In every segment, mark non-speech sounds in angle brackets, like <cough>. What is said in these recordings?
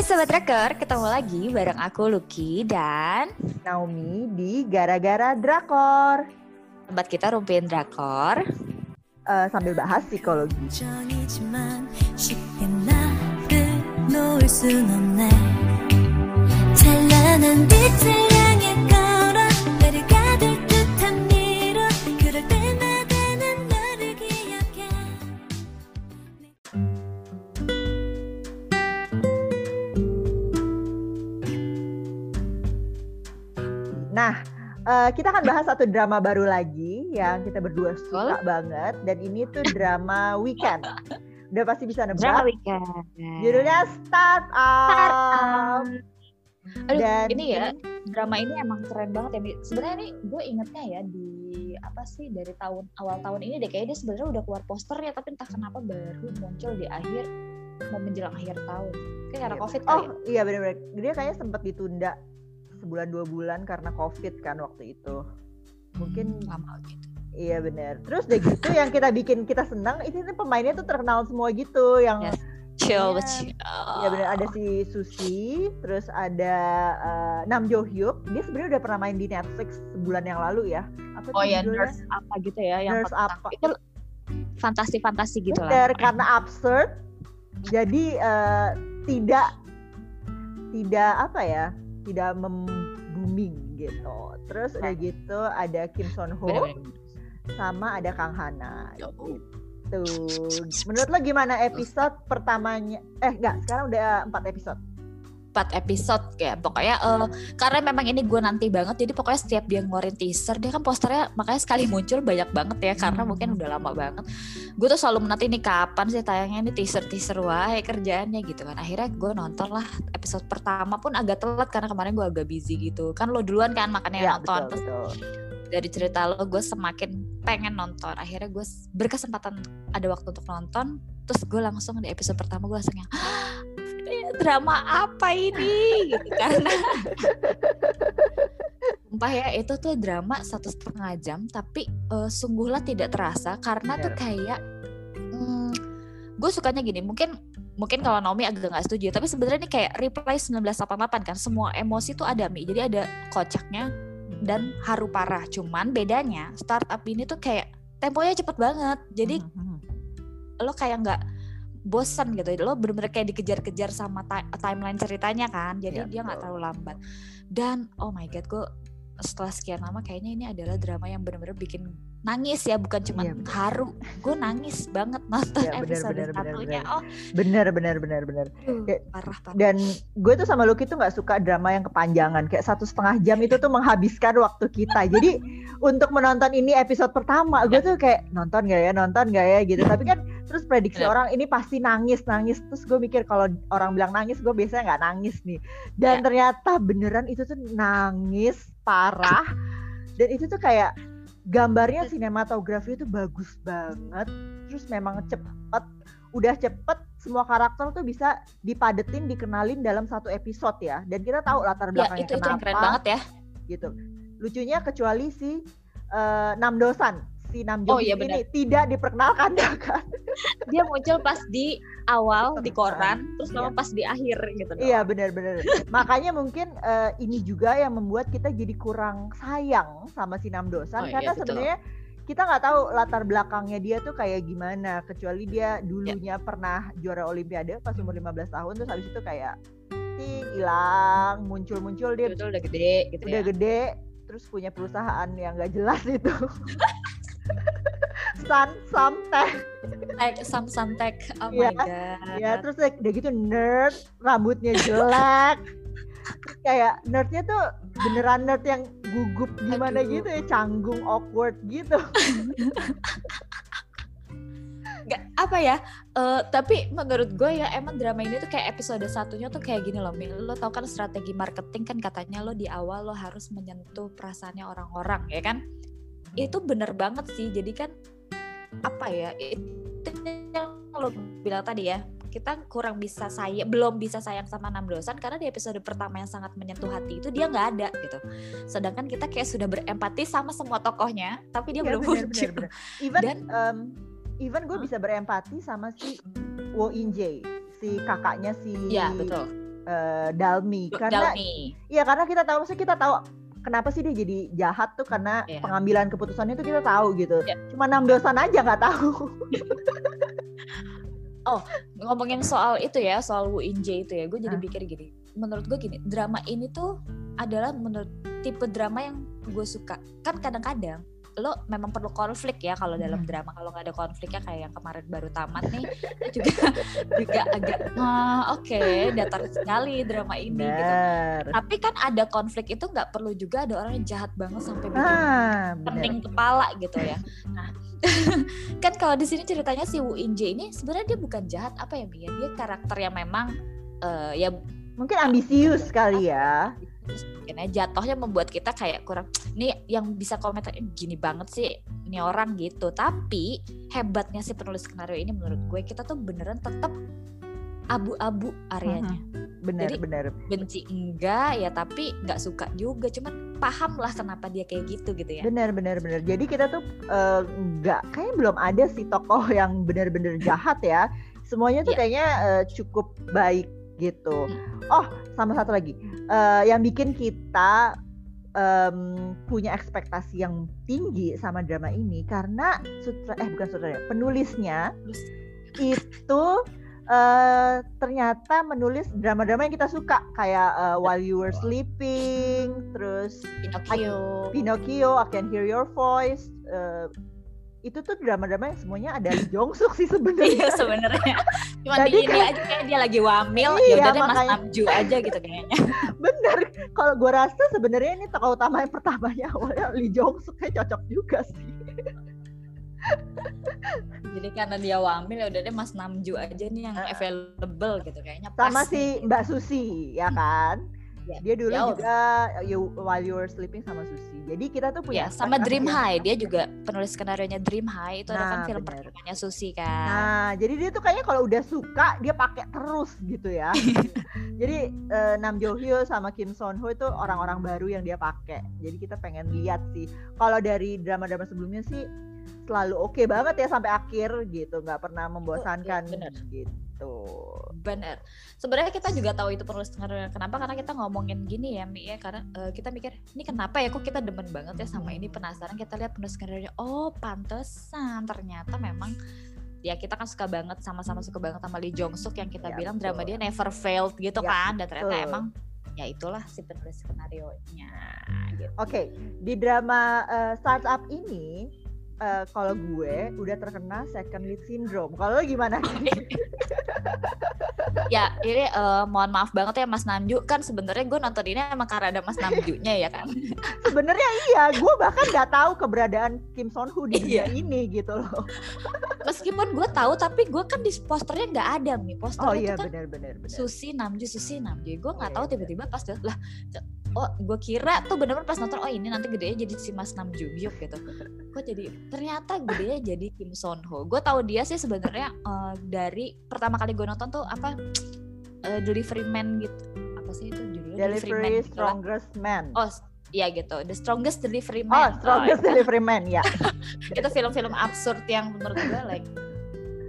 Hai Sobat Drakor, ketemu lagi bareng aku Lucky dan Naomi di Gara-Gara Drakor. tempat kita rumpiin drakor. Eh, sambil bahas psikologi. Nah, eh, kita akan bahas satu drama baru lagi yang kita berdua suka banget dan ini tuh drama Weekend. Udah pasti bisa Drama nebak. weekend. Judulnya Start Up. Aduh, Dan ini ya drama ini emang keren banget ya. Sebenarnya nih gue ingetnya ya di apa sih dari tahun awal tahun ini deh kayaknya dia sebenarnya udah keluar posternya tapi entah kenapa baru muncul di akhir mau menjelang akhir tahun. Kayak karena Iya. covid Oh kali ya. iya benar-benar. Dia kayaknya sempat ditunda sebulan dua bulan karena COVID kan waktu itu. Mungkin lama gitu. Iya benar. Terus udah gitu yang kita bikin kita senang itu pemainnya tuh terkenal semua gitu yang Yes. Chill, Iya. but chill. ya benar ada si Susi, terus ada eh, Nam Jo Hyuk. Dia sebenarnya udah pernah main di Netflix sebulan yang lalu ya. Apa Oh ya nurse apa gitu ya yang Nurse apa? itu fantasi-fantasi gitu lah. Benar, karena absurd. Jadi eh, tidak tidak apa ya? Tidak mem-booming gitu. Terus udah gitu ada Kim Son Ho sama ada Kang Hana. Ya Tuh, menurut lo gimana episode pertamanya? Eh, enggak, sekarang udah empat episode. Empat episode kayak. Pokoknya eh, karena memang ini gue nanti banget jadi pokoknya setiap dia ngeluarin teaser dia kan posternya makanya sekali muncul banyak banget ya karena Hmm. mungkin udah lama banget. Gue tuh selalu menanti nih kapan sih tayangnya ini teaser teaser wae kerjaannya gitu kan. Akhirnya gue nonton lah episode pertama pun agak telat karena kemarin gue agak busy gitu. Kan lo duluan kan makanya Ya, nonton betul, betul. dari cerita lo gue semakin pengen nonton. Akhirnya gue berkesempatan ada waktu untuk nonton terus gue langsung di episode pertama gue langsung yang "Hah, drama apa ini gitu karena Sumpah ya itu tuh drama satu setengah jam tapi eh, sungguhlah tidak terasa karena tuh Bener. kayak gue sukanya gini mungkin mungkin kalau Naomi agak nggak setuju tapi sebenarnya ini kayak reply 1988 kan semua emosi tuh ada mi jadi ada kocaknya dan haru parah. Cuman bedanya startup ini tuh kayak temponya cepet banget. Jadi Mhm. lo kayak nggak bosan gitu. Lo bener-bener kayak dikejar-kejar sama ti- timeline ceritanya kan. Jadi Iya, dia nggak terlalu lambat. Dan oh my god, gue setelah sekian lama kayaknya ini adalah drama yang bener-bener bikin nangis ya, bukan cuma Iya, haru. Gue nangis banget nonton Iya, bener, episode bener, satunya. bener. Oh, bener bener bener bener. aduh, Kayak- parah parah. Dan gue tuh sama Lucky tuh nggak suka drama yang kepanjangan. Kayak satu setengah jam itu tuh menghabiskan waktu kita. Jadi <laughs> untuk menonton ini episode pertama, gue tuh kayak nonton gak ya, nonton gak ya gitu. Tapi kan terus prediksi Bener. orang ini pasti nangis nangis. Terus gue mikir kalau orang bilang nangis, gue biasanya nggak nangis nih. Dan Ya. ternyata beneran itu tuh nangis parah. Dan itu tuh kayak gambarnya sinematografi itu bagus banget. Terus memang cepet, udah cepet semua karakter tuh bisa dipadetin, dikenalin dalam satu episode ya. Dan kita tahu latar Ya belakangnya itu itu kenapa yang keren banget ya. gitu. Lucunya kecuali si eh, Nam Dosan, si Nam Oh, Jong iya ini tidak diperkenalkan ya <laughs> kan. Dia muncul pas di awal di koran, terus Iya. pas di akhir gitu. Iya benar-benar. Makanya mungkin eh, ini juga yang membuat kita jadi kurang sayang sama si Nam Dosan Oh, iya, karena betul. sebenarnya kita nggak tahu latar belakangnya dia tuh kayak gimana kecuali dia Iya. dulunya pernah juara olimpiade pas umur 15 tahun terus habis itu kayak hilang muncul-muncul dia Betul udah gede gitu udah ya. gede terus punya perusahaan yang gak jelas itu <laughs> Sun Samtech Like some Santek. Oh Iya, my god. ya terus udah udah gitu nerd rambutnya jelek kayak nerdnya tuh beneran nerd yang gugup gimana Aduh. gitu ya canggung awkward gitu Nggak, apa ya? eh, tapi menurut gue ya emang drama ini tuh kayak episode satunya tuh kayak gini loh, Mil. Lo tau kan strategi marketing kan katanya lo di awal lo harus menyentuh perasaannya orang-orang, ya kan? Itu bener banget sih. Jadi kan apa ya? Itu yang lo bilang tadi ya. Kita kurang bisa sayang, belum bisa sayang sama Nam Dosan karena di episode pertama yang sangat menyentuh hati itu dia nggak ada gitu. Sedangkan kita kayak sudah berempati sama semua tokohnya, tapi dia Iya, belum bener, muncul. bener, bener. even Dan- em, even gue Hah? bisa berempati sama si Wo In Jae si kakaknya si Iya betul. eh, Dalmi karena Dalmi. Iya karena kita tahu maksudnya kita tahu kenapa sih dia jadi jahat tuh karena Iya. pengambilan keputusannya tuh kita tahu gitu. Iya. Cuma enam dosan aja nggak tahu. <laughs> ngomongin soal itu ya soal Wu In Jae itu ya gue jadi Ah. pikir gini menurut gue gini drama ini tuh adalah menurut tipe drama yang gue suka kan kadang-kadang lo memang perlu konflik ya kalau dalam Hmm. drama kalau nggak ada konfliknya kayak yang kemarin baru tamat nih <laughs> itu juga juga agak ah, oke datar sekali drama ini gitu tapi kan ada konflik itu nggak perlu juga ada orang yang jahat banget sampai bikin Ah, pening kepala gitu ya. Nah, <laughs> kan kalau di sini ceritanya si Wu In Jae ini sebenarnya dia bukan jahat apa ya Mia? Dia karakter yang memang eh, ya Mungkin ambisius kali ya. Terus mungkin ya jatuhnya membuat kita kayak kurang nih yang bisa komentar "Eh, gini banget sih ini orang gitu. Tapi hebatnya si penulis skenario ini menurut gue kita tuh beneran tetap abu-abu areanya. Benar, Jadi, benar. Benci enggak ya tapi nggak suka juga. Cuman paham lah kenapa dia kayak gitu gitu ya. Benar, benar, benar. Jadi kita tuh eh, nggak kayaknya belum ada sih tokoh yang benar-benar jahat ya. Semuanya tuh Iya. kayaknya eh, cukup baik gitu. Oh, sama satu lagi. Eh, yang bikin kita em, punya ekspektasi yang tinggi sama drama ini karena sutra eh bukan sutradara, penulisnya itu eh, ternyata menulis drama-drama yang kita suka kayak eh, While You Were Sleeping, terus Pinocchio. Pinocchio, I Can Hear Your Voice. eh, itu tuh drama-drama yang semuanya ada Lee Jong Suk sih Iya sebenarnya. sebenarnya. Cuma Jadi di ini kayak- aja kayak dia lagi wamil, Iya, ya udah deh Mas makanya. Namju aja gitu kayaknya. <laughs> Bener. Kalau gue rasa sebenarnya ini tokoh utama yang pertamanya <laughs> awalnya Lee Jong Suk kayak cocok juga sih. Jadi karena dia wamil ya udah deh Mas Namju aja nih yang available gitu kayaknya. pas Sama si Mbak Susi ya kan. Ya, Dia dulu juga you, While You Were Sleeping sama Susi. Jadi kita tuh punya Ya, sama Dream High dia juga penulis skenario nya Dream High itu ada kan Nah, film bener. pertamanya Susi kan. Nah, jadi dia tuh kayaknya kalau udah suka dia pakai terus gitu ya. <laughs> jadi eh, Nam Jo Hyo sama Kim Son Ho itu orang-orang baru yang dia pakai. Jadi kita pengen lihat sih. Kalau dari drama-drama sebelumnya sih selalu oke banget ya sampai akhir gitu, nggak pernah membosankan bener. gitu. Bener. Sebenarnya kita juga tahu itu penulis skenario. Kenapa? Karena kita ngomongin gini ya, Mi ya. Karena eh, kita mikir, ini kenapa ya kok kita demen banget ya sama ini penasaran. Kita lihat penulis skenario. Oh, pantesan. Ternyata memang ya kita kan suka banget sama-sama suka banget sama Lee Jong Suk yang kita Ya, bilang drama betul. dia never failed gitu Ya, kan. Dan ternyata betul. emang ya itulah si penulis skenario nya gitu. Oke, di drama eh, startup ini eh, kalau gue udah terkena second lead syndrome. Kalau lo gimana? <laughs> <laughs> ya ini eh, mohon maaf banget ya Mas Namju kan sebenarnya gue nonton ini emang karena ada Mas Namjunya ya kan <laughs> Sebenarnya iya, gue bahkan nggak tahu keberadaan Kim Son Ho di dunia Iya. ini gitu loh. meskipun gue tahu tapi gue kan di posternya nggak ada nih posternya Oh itu iya kan benar-benar benar. Susi Namju Susi Namju gue nggak Iya, tahu iya. tiba-tiba pas lah oh gue kira tuh bener-bener pas nonton oh ini nanti gedenya jadi si Mas Namju Hyuk gitu kok jadi ternyata gedenya jadi Kim Son Ho gue tahu dia sih sebenarnya eh, dari pertama kali gue nonton tuh apa eh, Delivery Man gitu apa sih itu judulnya Delivery gitu lah. Strongest Man. oh Iya gitu, The Strongest Delivery Oh, Man. Strongest Delivery Man ya. <laughs> itu film-film absurd yang menurut gue like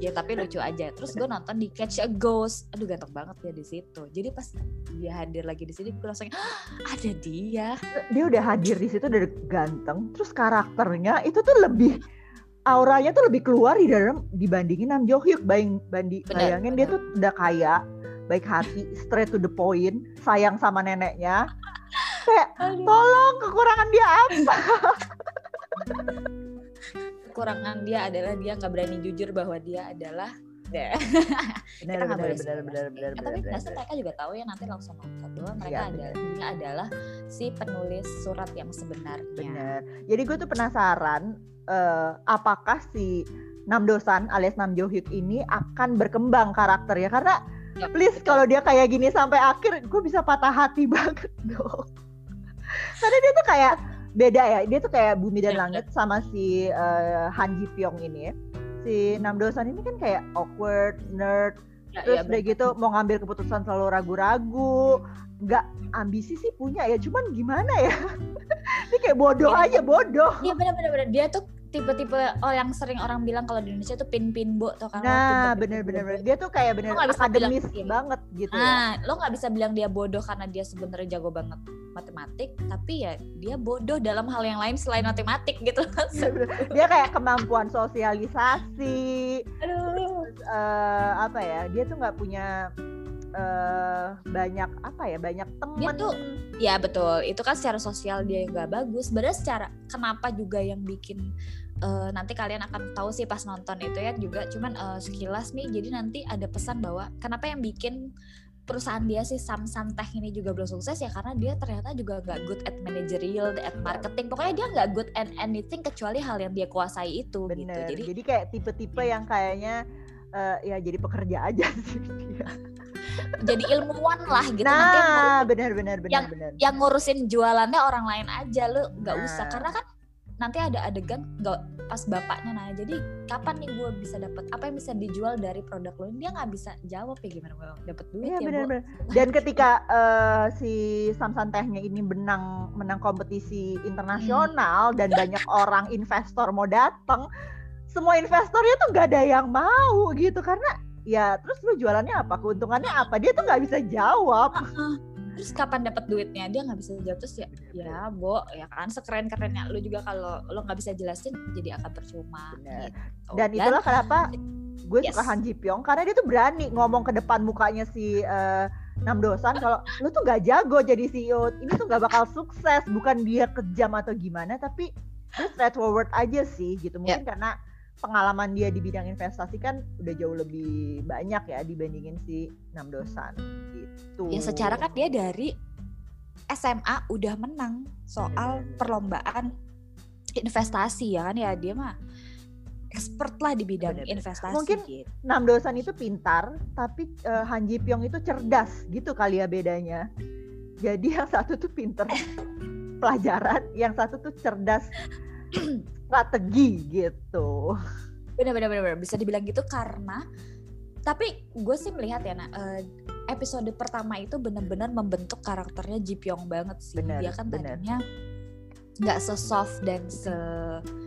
ya tapi lucu aja. Terus gue nonton di Catch a Ghost, aduh ganteng banget ya di situ. Jadi pas dia hadir lagi di sini, gue langsung "Ah, ada dia. Dia udah hadir di situ udah ganteng, terus karakternya itu tuh lebih auranya tuh lebih keluar di dalam dibandingin Nam Jo Hyuk. Bayang, bandi, Benar, bayangin dia benar. tuh udah kaya, baik hati, straight to the point, sayang sama neneknya. Kayak tolong kekurangan dia apa? <laughs> Kekurangan dia adalah dia nggak berani jujur bahwa dia adalah <laughs> Deh. Benar Kita nggak benar boleh benar benar sih. benar Eh, benar. tapi benar, biasa benar. mereka juga tahu ya nanti langsung nonton bahwa mereka Iya, ada benar. dia adalah si penulis surat yang sebenarnya. Bener. Jadi gue tuh penasaran eh, apakah si Nam Dosan alias Nam Jo Hyuk ini akan berkembang karakternya karena Ya, please betul. kalau dia kayak gini sampai akhir gue bisa patah hati <laughs> banget dong. Karena dia tuh kayak beda ya. Dia tuh kayak bumi dan Iya, langit sama si eh, Han Ji Pyong ini. Si Nam Dosan ini kan kayak awkward, nerd, Ya, terus ya, udah gitu mau ngambil keputusan selalu ragu-ragu nggak ambisi sih punya ya cuman gimana ya <laughs> ini kayak bodoh Iya. aja bodoh Iya benar-benar benar. Dia tuh tipe-tipe oh yang sering orang bilang kalau di Indonesia tuh pin-pinbo tuh kan Nah, bener-bener dia tuh kayak bener akademis bilang- banget gitu. ya. Nah, lo nggak bisa bilang dia bodoh karena dia sebenarnya jago banget matematik, tapi ya dia bodoh dalam hal yang lain selain matematik gitu. <laughs> Iya. Dia kayak kemampuan sosialisasi, Aduh. terus eh, apa ya? Dia tuh nggak punya eh banyak apa ya? Banyak temen. Dia tuh Ya betul, itu kan secara sosial dia nggak bagus. Sebenarnya secara kenapa juga yang bikin eh, nanti kalian akan tahu sih pas nonton itu ya juga. Cuman eh, sekilas nih, jadi nanti ada pesan bahwa kenapa yang bikin perusahaan dia sih Samsung Tech ini juga belum sukses ya karena dia ternyata juga nggak good at managerial, at marketing. Pokoknya dia nggak good at anything kecuali hal yang dia kuasai itu gitu. bener. Jadi Jadi kayak tipe-tipe yang kayaknya eh, ya jadi pekerja aja <laughs> sih dia. jadi ilmuwan lah gitu. nanti yang ngurus- Nah, benar-benar yang- yang ngurusin jualannya orang lain aja lu nggak Nah. usah karena kan nanti ada adegan nggak pas bapaknya nanya jadi kapan nih gue bisa dapat apa yang bisa dijual dari produk lo dia nggak bisa jawab ya gimana? Gue dapat duit Iya ya Bu?" benar-benar. <laughs> Dan ketika eh, si Samsung Tehnya ini menang menang kompetisi internasional dan banyak orang investor mau datang, semua investornya tuh nggak ada yang mau gitu. Karena ya terus lu jualannya apa? Keuntungannya apa? Dia tuh nggak bisa jawab. Terus kapan dapat duitnya? Dia nggak bisa jawab terus ya ya bo ya kan sekeren kerennya lu juga kalau lo nggak bisa jelasin jadi akan percuma gitu. Dan itulah kenapa gue suka Yes. Han Ji Pyong karena dia tuh berani ngomong ke depan mukanya si eh, Nam Dosan kalau lu tuh nggak jago jadi CEO ini tuh nggak bakal sukses bukan dia kejam atau gimana tapi dia straightforward aja sih gitu. Mungkin karena pengalaman dia di bidang investasi kan udah jauh lebih banyak ya dibandingin si Nam Dosan gitu ya secara kan dia dari SMA udah menang soal Bener-bener. perlombaan investasi ya kan ya dia mah expert lah di bidang Bener-bener. investasi Mungkin- gitu. Nam Dosan itu pintar tapi eh, Han Ji Pyong itu cerdas gitu kali ya bedanya jadi yang satu tuh pinter <laughs> pelajaran yang satu tuh cerdas strategi gitu bener bener bener bener. bisa dibilang gitu karena tapi gue sih melihat ya nah episode pertama itu bener-bener membentuk karakternya Ji Pyong banget sih Bener, dia kan bener. tadinya nggak se soft dan se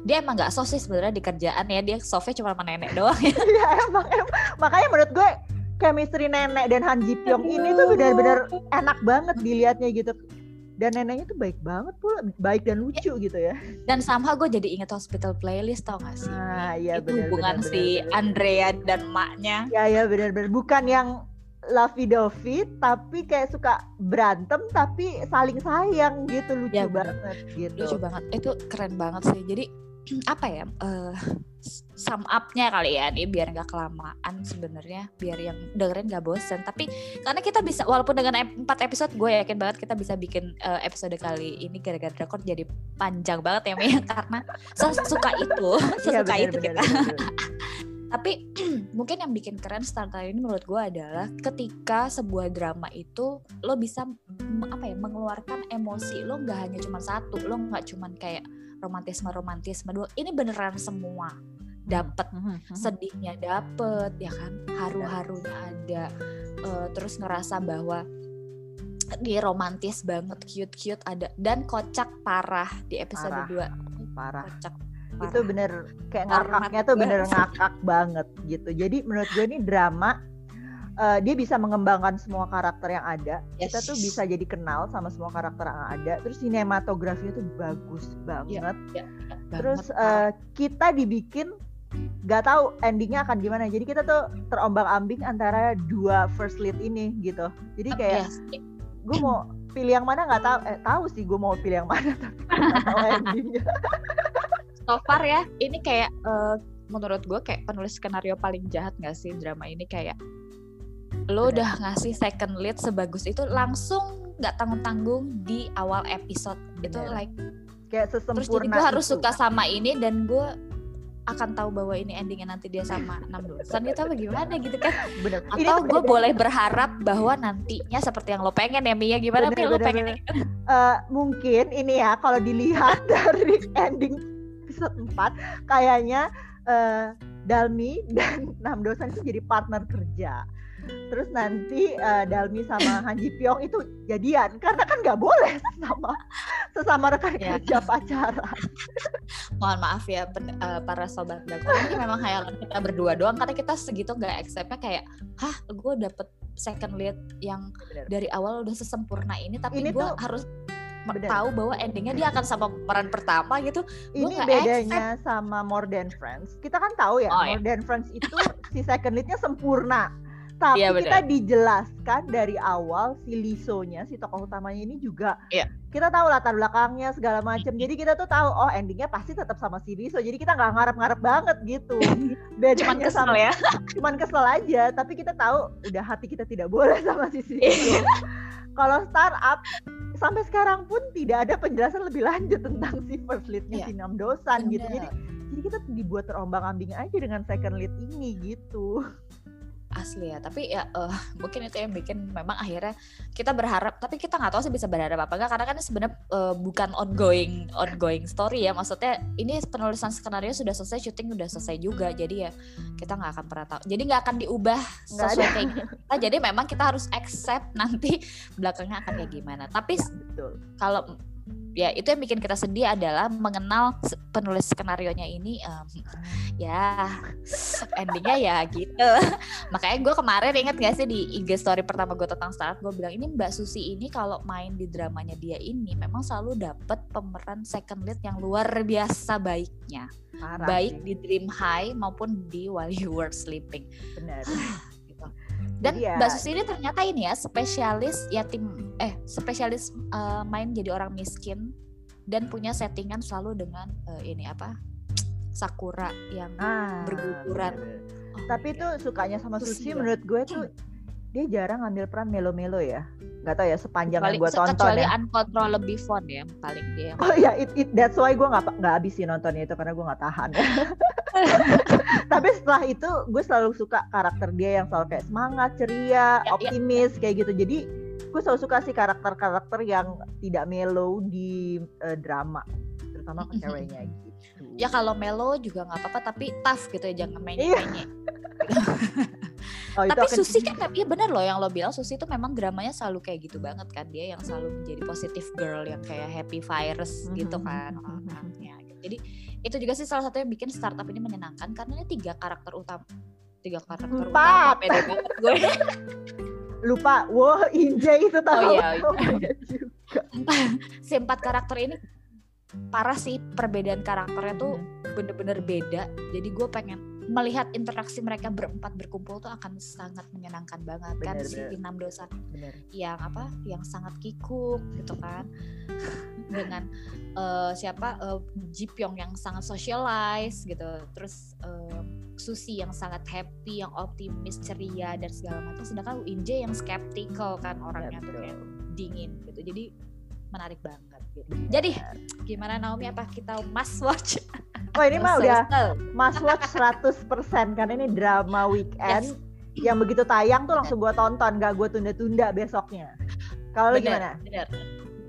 dia emang nggak soft sih sebenarnya di kerjaan ya dia softnya cuma sama nenek <laughs> doang ya ya emang, emang. makanya menurut gue chemistry nenek dan Han Ji Pyong ini tuh benar-benar enak banget dilihatnya gitu dan neneknya tuh baik banget pula baik dan lucu gitu ya. Dan somehow gue jadi inget hospital playlist tau gak sih? Nah iya itu benar hubungan benar, si benar. Andrea dan maknya ya ya benar-benar bukan yang lovey dovey tapi kayak suka berantem tapi saling sayang gitu lucu Ya, banget gitu. Lucu banget. Itu keren banget sih. Jadi apa ya eh sum up-nya kali ya nih biar nggak kelamaan sebenarnya biar yang dengerin nggak bosen tapi karena kita bisa walaupun dengan empat episode gue yakin banget kita bisa bikin eh, episode kali ini gara-gara drakor jadi panjang banget ya Mia <laughs> karena sesuka itu Iya, sesuka benar, itu benar, kita benar, benar. <laughs> tapi <clears throat> mungkin yang bikin keren Starter ini menurut gue adalah ketika sebuah drama itu lo bisa apa ya mengeluarkan emosi lo nggak hanya cuma satu lo nggak cuma kayak romantisme romantisme dua ini beneran semua dapet. Mhm, mhm. sedihnya dapet ya kan? Haru-harunya ada. Eh, terus ngerasa bahwa dia romantis banget cute-cute ada. Dan kocak parah di episode Parah. 2 parah. Kocak itu parah. bener kayak ngakaknya tuh bener ngakak banget gitu. Jadi menurut gue ini drama eh, dia bisa mengembangkan semua karakter yang ada. Kita Yes. tuh bisa jadi kenal sama semua karakter yang ada. Terus sinematografinya tuh bagus banget. Ya, terus banget, parah. eh, kita dibikin nggak tahu endingnya akan gimana. Jadi kita tuh terombang ambing antara dua first lead ini gitu. Jadi kayak Yes. gue mau pilih yang mana nggak tahu. Eh tahu sih gue mau pilih yang mana <laughs> tapi nggak tahu endingnya so far ya ini kayak eh, menurut gue kayak penulis skenario paling jahat gak sih drama ini? Kayak lo udah ngasih second lead sebagus itu langsung nggak tanggung tanggung di awal episode. Itu Bener. like kayak terus jadi sesempurna gue harus itu. suka sama ini dan gue akan tahu bahwa ini endingnya nanti dia sama enam dosan gitu apa gimana gitu kan. <laughs> Bener atau gue boleh berharap bahwa nantinya seperti yang lo pengen ya Mia gimana Bener, Mia lo bener, pengen Eh, mungkin ini ya kalau dilihat <laughs> dari ending episode 4 kayaknya eh, Dalmi dan <laughs> Nam Dosan itu jadi partner kerja terus nanti eh, Dalmi sama <coughs> Han Ji Pyong itu jadian karena kan nggak boleh sesama sesama rekan Ya. kerja pacaran <laughs> mohon maaf ya pen- eh, para sobat drakor ini memang hayalan kita berdua doang karena kita segitu nggak acceptnya kayak hah gue dapet second lead yang Bener. dari awal udah sesempurna ini tapi gue tuh- harus Bener. tahu bahwa endingnya dia akan sama peran pertama gitu Ini bedanya sama More Than Friends. Kita kan tahu ya, Oh, iya. More Than Friends itu <laughs> si second lead-nya sempurna. Tapi Iya, kita dijelaskan dari awal si Liso-nya, si tokoh utamanya ini juga Iya. kita tahu latar belakangnya segala macam. Jadi kita tuh tahu oh endingnya pasti tetap sama si Liso. Jadi kita nggak ngarep-ngarep banget gitu. <laughs> Bedanya cuman kesel sama ya <laughs> cuman kesel aja, tapi kita tahu udah hati kita tidak boleh sama si si Liso. Kalau startup sampai sekarang pun tidak ada penjelasan lebih lanjut tentang si first lead-nya Iya. si Nam Dosan gitu. Jadi jadi kita dibuat terombang-ambing aja dengan second lead ini gitu. Asli ya tapi ya eh, <laughs> mungkin itu yang bikin memang akhirnya kita berharap tapi kita nggak tahu sih bisa berharap apa enggak karena kan sebenarnya eh, bukan ongoing ongoing story ya. Maksudnya ini penulisan skenario sudah selesai syuting udah selesai juga jadi ya kita nggak akan pernah tahu. Jadi nggak akan diubah Nggak sesuai kayak jadi memang kita harus accept nanti belakangnya akan kayak gimana. Tapi s- Betul. kalau ya itu yang bikin kita sedih adalah mengenal penulis skenario nya ini em, ya endingnya ya gitu. <laughs> Makanya gue kemarin inget gak sih di IG story pertama gue tentang startup gue bilang ini Mbak Susi ini kalau main di dramanya dia ini memang selalu dapet pemeran second lead yang luar biasa baiknya. Parah baik sih, di Dream High maupun di While You Were Sleeping. Benar. <sighs> Dan Jadi ya- Mbak Susi ini ternyata ini ya spesialis yatim eh spesialis eh, main jadi orang miskin dan punya settingan selalu dengan eh, ini apa sakura yang Ah, berguguran. oh Tapi itu sukanya sama Susi Susi menurut gue tuh dia jarang ngambil peran melo-melo ya. Gak tau ya sepanjang kecuali, yang gue tonton kecuali ya. uncontrollably fun ya paling dia Oh ya, it, it, that's why gue nggak nggak habisin nontonnya itu karena gue nggak tahan. <laughs> Tapi setelah itu gue selalu suka karakter dia yang selalu kayak semangat, ceria, Ya, ya, optimis kayak gitu. Jadi gue selalu suka sih karakter-karakter yang tidak mellow di eh, drama, terutama ke ceweknya gitu. ya kalau melo juga nggak apa-apa tapi tough gitu ya jangan main Iya. mainnya <laughs> Oh, tapi akan- Susi kan iya bener loh yang lo bilang Susi itu memang dramanya selalu kayak gitu banget kan dia yang selalu menjadi positive girl yang kayak happy virus gitu Mhm. kan orangnya gitu. jadi itu juga sih salah satu yang bikin startup ini menyenangkan karena ini tiga karakter utama tiga karakter Empat. utama pede banget gue <laughs> lupa, wow Injay itu tahu. iya, <laughs> iya. Oh, iya juga. <laughs> si empat karakter ini parah sih perbedaan karakternya tuh bener-bener beda jadi gue pengen melihat interaksi mereka berempat berkumpul tuh akan sangat menyenangkan banget kan Bener, si bener. Inam Dosan Bener. yang apa yang sangat kikuk gitu kan dengan eh, siapa eh, Ji Pyong yang sangat socialize gitu. Terus eh, Susi yang sangat happy yang optimis ceria dan segala macam. Sedangkan Inje yang skeptical kan orangnya tuh kayak dingin gitu. Jadi menarik banget gitu. Jadi gimana Naomi? Apa kita must watch? <laughs> Oh ini mah udah must watch 100% karena ini drama weekend yang begitu tayang tuh langsung gue tonton gak gue tunda-tunda besoknya. Kalau gimana? bener.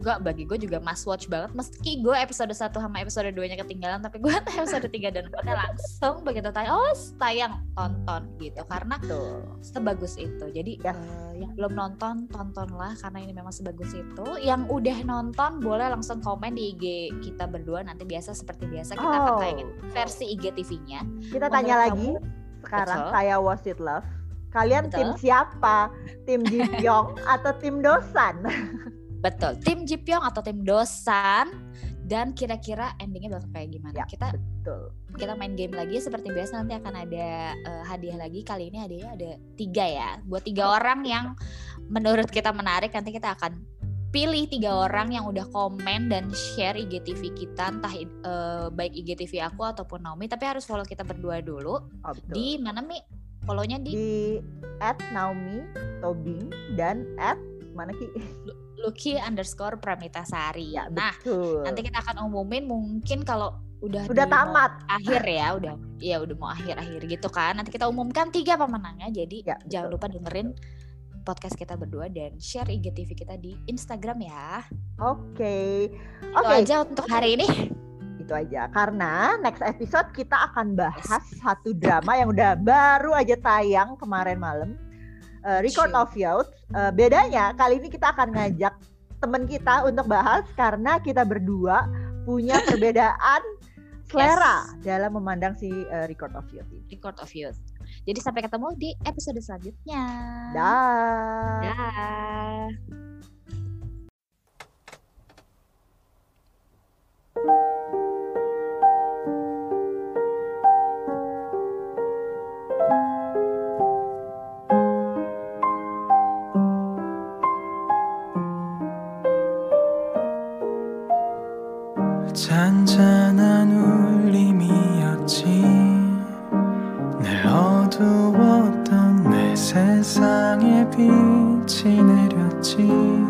Gue bagi gue juga must watch banget meski gue episode 1 sama episode 2 nya ketinggalan tapi gue <laughs> episode 3 dan 4 langsung begitu tayang oh tayang tonton gitu karena Tuh. sebagus itu jadi Yes. eh, yang belum nonton tontonlah karena ini memang sebagus itu yang udah nonton boleh langsung komen di IG kita berdua nanti biasa seperti biasa kita akan Oh. tayangin versi IGTV-nya Kita Menurut tanya kamu? lagi sekarang Betul. saya Was It Love. Kalian tim Betul. siapa? Tim Ji Pyong atau tim Dosan? <laughs> betul tim Jipyong atau tim Dosan dan kira-kira endingnya bakal kayak gimana Ya. kita Betul. kita main game lagi seperti biasa nanti akan ada eh, hadiah lagi kali ini hadiahnya ada tiga ya buat tiga orang yang menurut kita menarik nanti kita akan pilih tiga orang yang udah komen dan share IGTV kita entah eh, baik IGTV aku ataupun Naomi tapi harus follow kita berdua dulu Oh, betul. di mana mi follownya di di at Naomi Tobing dan at mana ki? Lucky underscore Pramitasari Ya, nah betul. nanti kita akan umumin mungkin kalau udah Udah tamat. akhir ya udah ya udah mau akhir-akhir gitu kan nanti kita umumkan tiga pemenangnya jadi Ya, jangan lupa dengerin podcast kita berdua dan share IGTV kita di Instagram ya Oke. itu Oke. aja untuk hari ini itu aja karena next episode kita akan bahas satu drama yang udah baru aja tayang kemarin malam Uh, Record of Youth Uh, bedanya kali ini kita akan ngajak temen kita untuk bahas karena kita berdua punya <laughs> perbedaan selera dalam memandang si uh, Record of Youth ini. Record of Youth. Jadi sampai ketemu di episode selanjutnya. Dah. Dah. 잔잔한 울림이었지. 늘 어두웠던 내 세상에 빛이 내렸지